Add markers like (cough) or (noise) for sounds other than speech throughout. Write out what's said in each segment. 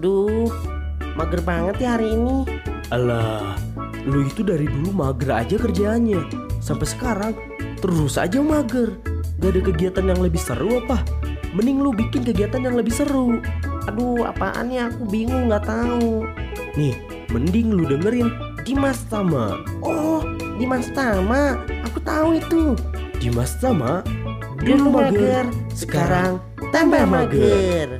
Duh, mager banget ya hari ini. Alah, lu itu dari dulu mager aja kerjaannya. Sampai sekarang terus aja mager. Gak ada kegiatan yang lebih seru apa? Mending lu bikin kegiatan yang lebih seru. Aduh, apaan ya? Aku bingung nggak tahu. Nih, mending lu dengerin Dimas Tama. Oh, Dimas Tama. Aku tahu itu. Dimas Tama Dulu mager, sekarang tambah mager.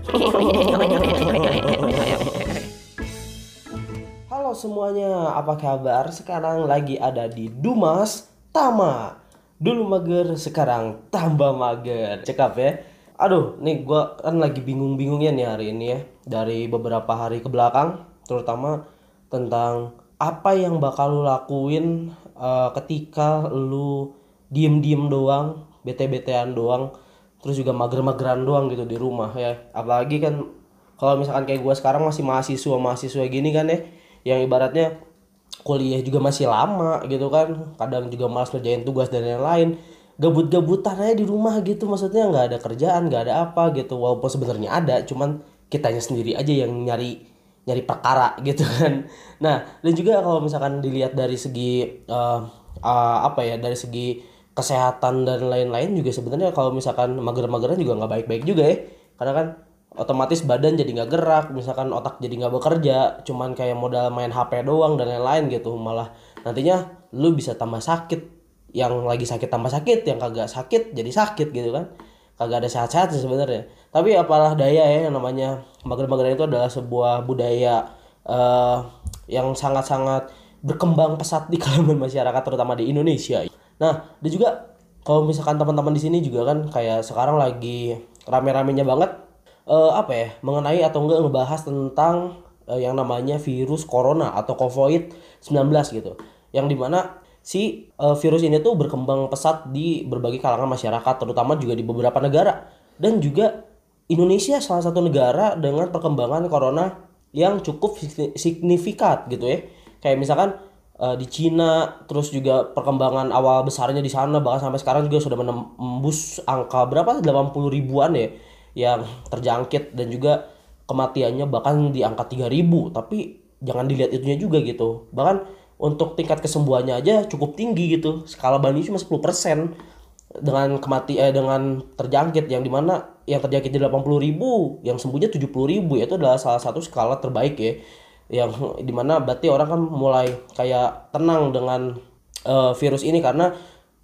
Halo semuanya, apa kabar? Sekarang lagi ada di Dumas Tama. Dulu mager, sekarang tambah mager. Cekap ya. Aduh, nih gua kan lagi bingung-bingungnya nih hari ini ya. Dari beberapa hari ke belakang, terutama tentang apa yang bakal lu lakuin eh, ketika lu diem-diem doang, bete-betean doang, terus juga mager-mageran doang gitu di rumah ya. Apalagi kan kalau misalkan kayak gua sekarang masih mahasiswa mahasiswa gini kan ya yang ibaratnya kuliah juga masih lama gitu kan. Kadang juga malas ngerjain tugas dan lain-lain. Gabut-gabutan aja di rumah gitu maksudnya nggak ada kerjaan nggak ada apa gitu. Walaupun sebenarnya ada cuman kitanya sendiri aja yang nyari nyari perkara (laughs) gitu kan. Nah dan juga kalau misalkan dilihat dari segi eh, eh, apa ya dari segi kesehatan dan lain-lain juga sebenarnya kalau misalkan mager-mageran juga nggak baik-baik juga ya. Karena kan otomatis badan jadi nggak gerak misalkan otak jadi nggak bekerja cuman kayak modal main HP doang dan lain-lain gitu. Malah nantinya lu bisa tambah sakit. Yang lagi sakit tambah sakit yang kagak sakit jadi sakit gitu kan. Kagak ada sehat-sehat sih sebenarnya. Tapi apalah daya ya yang namanya mager-mageran itu adalah sebuah budaya eh, yang sangat-sangat berkembang pesat di (laughs) kalangan masyarakat terutama di Indonesia nah dan juga kalau misalkan teman-teman di sini juga kan kayak sekarang lagi rame-ramenya banget eh, apa ya mengenai atau enggak ngebahas tentang eh, yang namanya virus corona atau COVID-19 gitu. Yang di mana si eh, virus ini tuh berkembang pesat di berbagai kalangan masyarakat terutama juga di beberapa negara dan juga Indonesia salah satu negara dengan perkembangan corona yang cukup signi- signifikan gitu ya. Kayak misalkan eh, di Cina terus juga perkembangan awal besarnya di sana bahkan sampai sekarang juga sudah menembus angka berapa? 80 ribuan ya yang terjangkit dan juga kematiannya bahkan di angka 3000 tapi jangan dilihat itunya juga gitu. Bahkan untuk tingkat kesembuhannya aja cukup tinggi gitu. Skala banding cuma 10% dengan kemati eh, dengan terjangkit. Yang di mana yang terjangkit di 80 ribu yang sembuhnya 70 ribu itu adalah salah satu skala terbaik ya yang di mana berarti orang kan mulai kayak tenang dengan eh, virus ini karena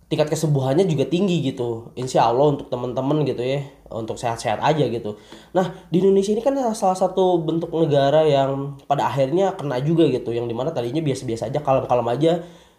tingkat kesembuhannya juga tinggi gitu. Insya Allah untuk teman-teman gitu ya untuk sehat-sehat aja gitu. Nah di Indonesia ini kan salah satu bentuk negara yang pada akhirnya kena juga gitu yang di mana tadinya biasa-biasa aja kalem-kalem aja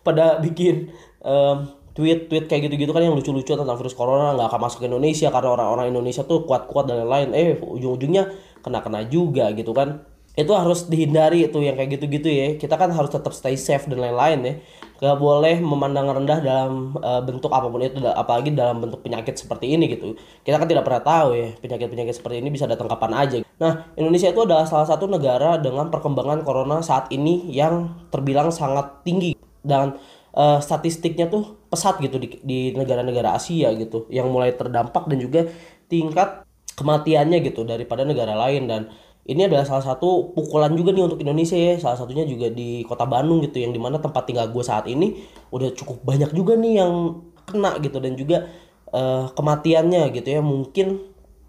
pada (laughs) bikin em, tweet-tweet kayak gitu-gitu kan yang lucu-lucu tentang virus corona nggak akan masuk ke Indonesia karena orang-orang Indonesia tuh kuat-kuat dan lain-lain. Eh ujung-ujungnya kena-kena juga gitu kan itu harus dihindari itu yang kayak gitu-gitu ya. Kita kan harus tetap stay safe dan lain-lain ya. Gak boleh memandang rendah dalam eh, bentuk apa pun itu apalagi dalam bentuk penyakit seperti ini gitu. Kita kan tidak pernah tahu ya penyakit-penyakit seperti ini bisa datang kapan aja. Nah Indonesia itu adalah salah satu negara dengan perkembangan corona saat ini yang terbilang sangat tinggi. Dan eh, statistiknya tuh pesat gitu di negara-negara Asia gitu yang mulai terdampak dan juga tingkat kematiannya gitu daripada negara lain. Dan ini adalah salah satu pukulan juga nih untuk Indonesia ya. Salah satunya juga di kota Bandung gitu yang di mana tempat tinggal gue saat ini udah cukup banyak juga nih yang kena gitu. Dan juga eh, kematiannya gitu ya. Mungkin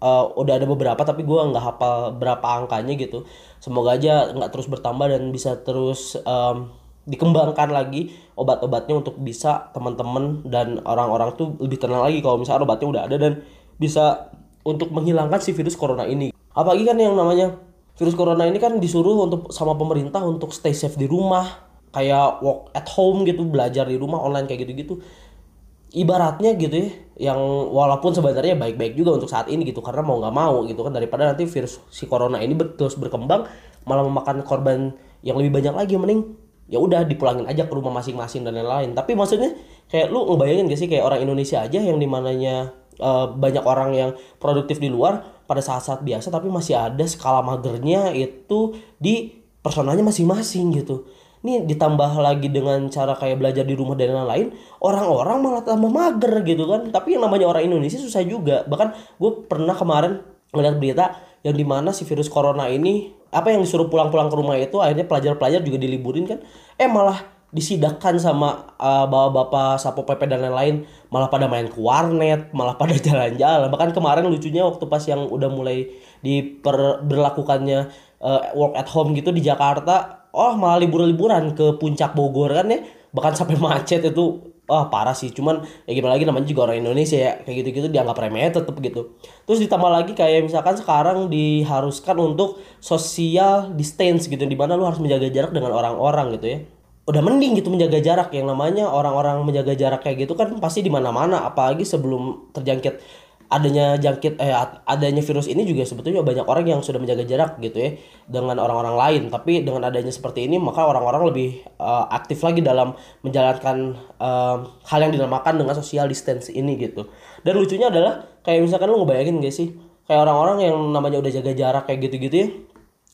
eh, udah ada beberapa tapi gue nggak hafal berapa angkanya gitu. Semoga aja nggak terus bertambah dan bisa terus em, dikembangkan lagi obat-obatnya untuk bisa teman-teman dan orang-orang tuh lebih tenang lagi kalau misalnya obatnya udah ada dan bisa untuk menghilangkan si virus corona ini. Apalagi kan yang namanya virus corona ini kan disuruh untuk sama pemerintah untuk stay safe di rumah, kayak work at home gitu, belajar di rumah online kayak gitu-gitu. Ibaratnya gitu ya, yang walaupun sebenarnya baik-baik juga untuk saat ini gitu karena mau nggak mau gitu kan daripada nanti virus si corona ini terus berkembang malah memakan korban yang lebih banyak lagi mending ya udah dipulangin aja ke rumah masing-masing dan lain-lain tapi maksudnya kayak lu ngebayangin gak sih kayak orang Indonesia aja yang di mananya eh, banyak orang yang produktif di luar pada saat-saat biasa tapi masih ada skala magernya itu di personalnya masing-masing gitu. Ini ditambah lagi dengan cara kayak belajar di rumah dan lain-lain orang-orang malah tambah mager gitu kan. Tapi yang namanya orang Indonesia susah juga. Bahkan gue pernah kemarin ngeliat berita yang di mana si virus corona ini apa yang disuruh pulang-pulang ke rumah itu akhirnya pelajar-pelajar juga diliburin kan. Eh malah disidakan sama uh, bapak-bapak sapo pp dan lain-lain malah pada main ke warnet malah pada (laughs) jalan-jalan. Bahkan kemarin lucunya waktu pas yang udah mulai diberlakukannya uh, work at home gitu di Jakarta oh malah libur-liburan ke puncak Bogor kan ya. Bahkan sampai (laughs) macet itu wah parah sih. Cuman ya gimana lagi namanya juga orang Indonesia ya. Kayak gitu-gitu dianggap remeh tetep gitu. Terus ditambah lagi kayak misalkan sekarang diharuskan untuk social distance gitu di mana lu harus menjaga jarak dengan orang-orang gitu ya udah mending gitu menjaga jarak. Yang namanya orang-orang menjaga jarak kayak gitu kan pasti di mana-mana. Apalagi sebelum terjangkit adanya jangkit eh adanya virus ini juga sebetulnya banyak orang yang sudah menjaga jarak gitu ya dengan orang-orang lain. Tapi dengan adanya seperti ini maka orang-orang lebih uh, aktif lagi dalam menjalankan uh, hal yang dinamakan dengan social distance ini gitu. Dan lucunya adalah kayak misalkan lu ngebayangin gak sih? Kayak orang-orang yang namanya udah jaga jarak kayak gitu-gitu ya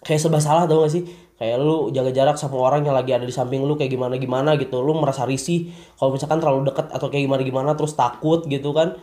kayak serba salah tau gak sih? Kayak lu jaga jarak sama orang yang lagi ada di samping lu kayak gimana gimana gitu. Lu merasa risih. Kalau misalkan terlalu dekat atau kayak gimana gimana terus takut gitu kan.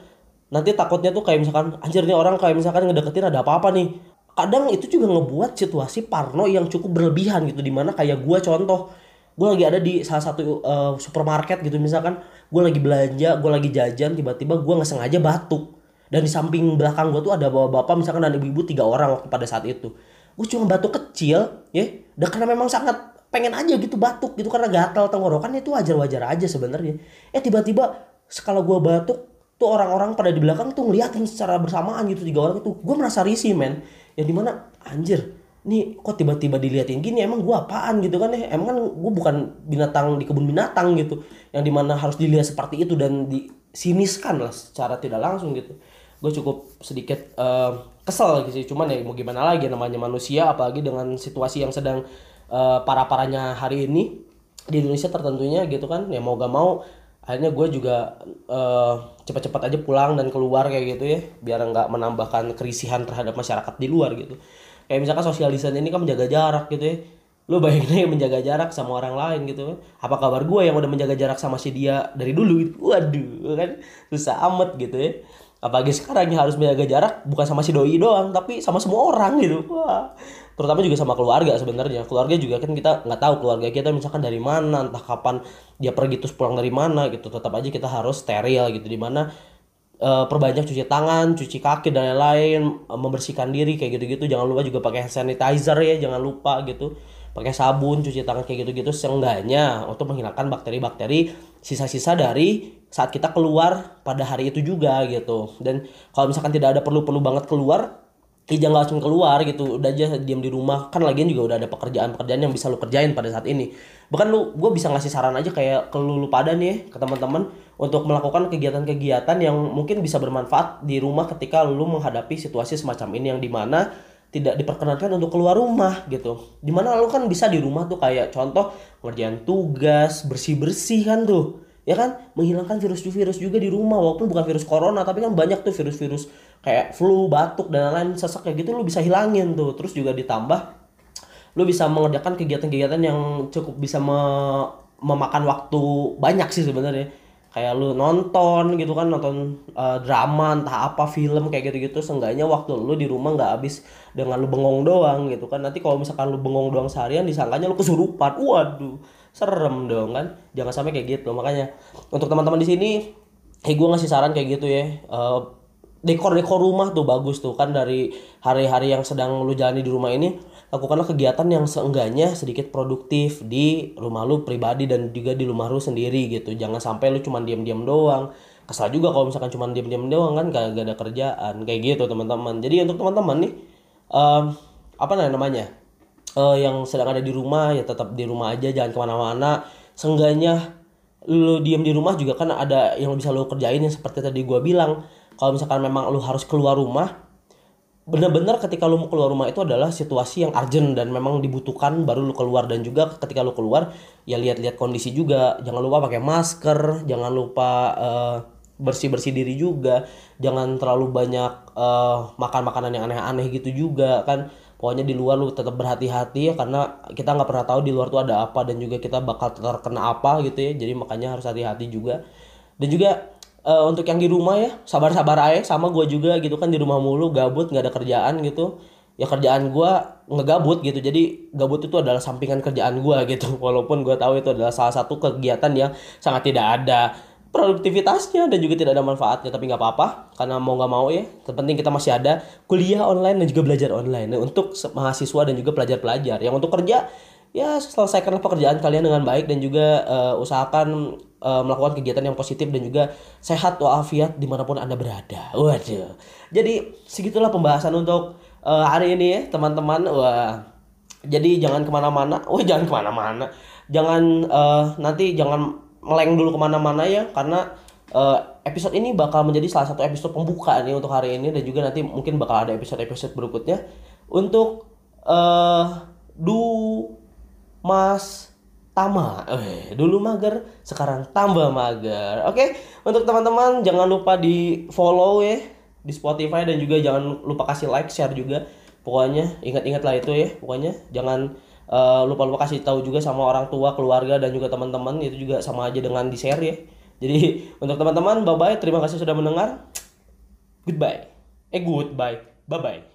Nanti takutnya tuh kayak misalkan anjir nih orang kayak misalkan ngedeketin ada apa-apa nih. Kadang itu juga ngebuat situasi parno yang cukup berlebihan gitu. Di mana kayak gue contoh gue lagi ada di salah satu uh, supermarket gitu. Misalkan gue lagi belanja gue lagi jajan tiba-tiba gue nggak sengaja batuk. Dan di samping belakang gue tuh ada bapak-bapak misalkan ada ibu-ibu tiga orang waktu pada saat itu gue cuma batuk kecil ya. Dan karena memang sangat pengen aja gitu batuk gitu karena gatal tenggorokan itu wajar-wajar aja sebenarnya. Eh tiba-tiba sekala gue batuk tuh orang-orang pada di belakang tuh ngeliatin secara bersamaan gitu tiga orang itu. Gue merasa risih men. Yang di mana anjir nih kok tiba-tiba diliatin gini? Emang gue apaan gitu kan ya? Emang kan gue bukan binatang di kebun binatang gitu yang di mana harus dilihat seperti itu dan disiniskan lah secara tidak langsung gitu. Gue cukup sedikit uh, kesel gitu sih. Cuman ya mau gimana lagi namanya manusia apalagi dengan situasi yang sedang uh, parah-parahnya hari ini di Indonesia tertentunya gitu kan. Ya mau gak mau akhirnya gue juga uh, cepat-cepat aja pulang dan keluar kayak gitu ya. Biar nggak menambahkan kerisihan terhadap masyarakat di luar gitu. Kayak misalkan social ini kan menjaga jarak gitu ya. Lu bayangin aja menjaga jarak sama orang lain gitu. Apa kabar gue yang udah menjaga jarak sama si dia dari dulu gitu? Waduh kan? Susah amat gitu ya apalagi sekarang yang harus menjaga jarak bukan sama si doi doang tapi sama semua orang gitu. Wah. Terutama juga sama keluarga sebenarnya. Keluarga juga kan kita nggak tahu keluarga kita misalkan dari mana entah kapan dia pergi terus pulang dari mana gitu. Tetap aja kita harus steril gitu di mana e, perbanyak cuci tangan cuci kaki dan lain-lain membersihkan diri kayak gitu-gitu. Jangan lupa juga pakai sanitizer ya jangan lupa gitu pakai sabun cuci tangan kayak gitu-gitu seenggaknya untuk menghilangkan bakteri-bakteri sisa-sisa dari saat kita keluar pada hari itu juga gitu. Dan kalau misalkan tidak ada perlu-perlu banget keluar ya jangan langsung keluar gitu udah aja diam di rumah. Kan lagian juga udah ada pekerjaan-pekerjaan yang bisa lu kerjain pada saat ini. Bahkan lu gue bisa ngasih saran aja kayak ke lu, lu pada nih ke teman-teman untuk melakukan kegiatan-kegiatan yang mungkin bisa bermanfaat di rumah ketika lu menghadapi situasi semacam ini yang di mana tidak diperkenankan untuk keluar rumah gitu. Di mana lu kan bisa di rumah tuh kayak contoh ngerjain tugas bersih bersih kan tuh ya kan? Menghilangkan virus-virus juga di rumah walaupun bukan virus corona tapi kan banyak tuh virus-virus kayak flu batuk dan lain-lain sesak kayak gitu lu bisa hilangin tuh. Terus juga ditambah lu bisa mengerjakan kegiatan-kegiatan yang cukup bisa me memakan waktu banyak sih sebenarnya kayak lu nonton gitu kan nonton uh, drama entah apa film kayak gitu-gitu seenggaknya waktu lu di rumah nggak habis dengan lu bengong doang gitu kan. Nanti kalau misalkan lu bengong doang seharian disangkanya lu kesurupan. Waduh serem dong kan. Jangan sampai kayak gitu. Makanya untuk teman-teman di sini hey gue ngasih saran kayak gitu ya. Uh, dekor dekor rumah tuh bagus tuh kan dari hari-hari yang sedang lu jalani di rumah ini lakukanlah kegiatan yang seenggaknya sedikit produktif di rumah lu pribadi dan juga di rumah lu sendiri gitu. Jangan sampai lu cuma diam-diam doang. Kesal juga kalau misalkan cuma diam-diam doang kan gak, gak ada kerjaan. Kayak gitu teman-teman. Jadi untuk teman-teman nih um, apa namanya uh, yang sedang ada di rumah ya tetap di rumah aja jangan ke mana-mana. Seenggaknya lu diam di rumah juga kan ada yang bisa lu kerjain yang seperti tadi gua bilang. Kalau misalkan memang lu harus keluar rumah benar-benar ketika lu mau keluar rumah itu adalah situasi yang urgent dan memang dibutuhkan baru lu keluar. Dan juga ketika lu keluar ya lihat-lihat kondisi juga. Jangan lupa pakai masker jangan lupa uh, bersih-bersih diri juga. Jangan terlalu banyak uh, makan makanan yang aneh-aneh gitu juga kan. Pokoknya di luar lu tetap berhati-hati ya karena kita nggak pernah tahu di luar tuh ada apa dan juga kita bakal terkena apa gitu ya. Jadi makanya harus hati-hati juga. Dan juga uh, untuk yang di rumah ya sabar-sabar aja sama gue juga gitu kan di rumah mulu gabut nggak ada kerjaan gitu. Ya kerjaan gua ngegabut gitu jadi gabut itu adalah sampingan kerjaan gua gitu. (laughs) Walaupun gua tahu itu adalah salah satu kegiatan yang sangat tidak ada produktivitasnya dan juga tidak ada manfaatnya tapi nggak apa-apa. Karena mau nggak mau ya terpenting kita masih ada kuliah online dan juga belajar online. Nah, untuk mahasiswa dan juga pelajar-pelajar. Yang untuk kerja ya selesaikanlah pekerjaan kalian dengan baik dan juga eh, usahakan eh, melakukan kegiatan yang positif dan juga sehat walafiat di mana pun anda berada. Waduh. Jadi segitulah pembahasan untuk eh, hari ini ya teman-teman. Wah. Jadi jangan ke mana-mana. (laughs) Wah jangan ke mana-mana. Jangan eh, nanti jangan meleng dulu ke mana-mana ya karena episode ini bakal menjadi salah satu episode pembuka nih untuk hari ini dan juga nanti mungkin bakal ada episode-episode berikutnya. Untuk eh du mas Tama, eh, dulu mager, sekarang tambah mager. Oke, untuk teman-teman jangan lupa di follow ya di Spotify dan juga jangan lupa kasih like, share juga. Pokoknya ingat-ingat lah itu ya. Pokoknya jangan eh, lupa-lupa kasih tahu juga sama orang tua, keluarga dan juga teman-teman itu juga sama aja dengan di share ya. Jadi untuk teman-teman, bye bye. Terima kasih sudah mendengar. Goodbye. Eh goodbye. Bye bye.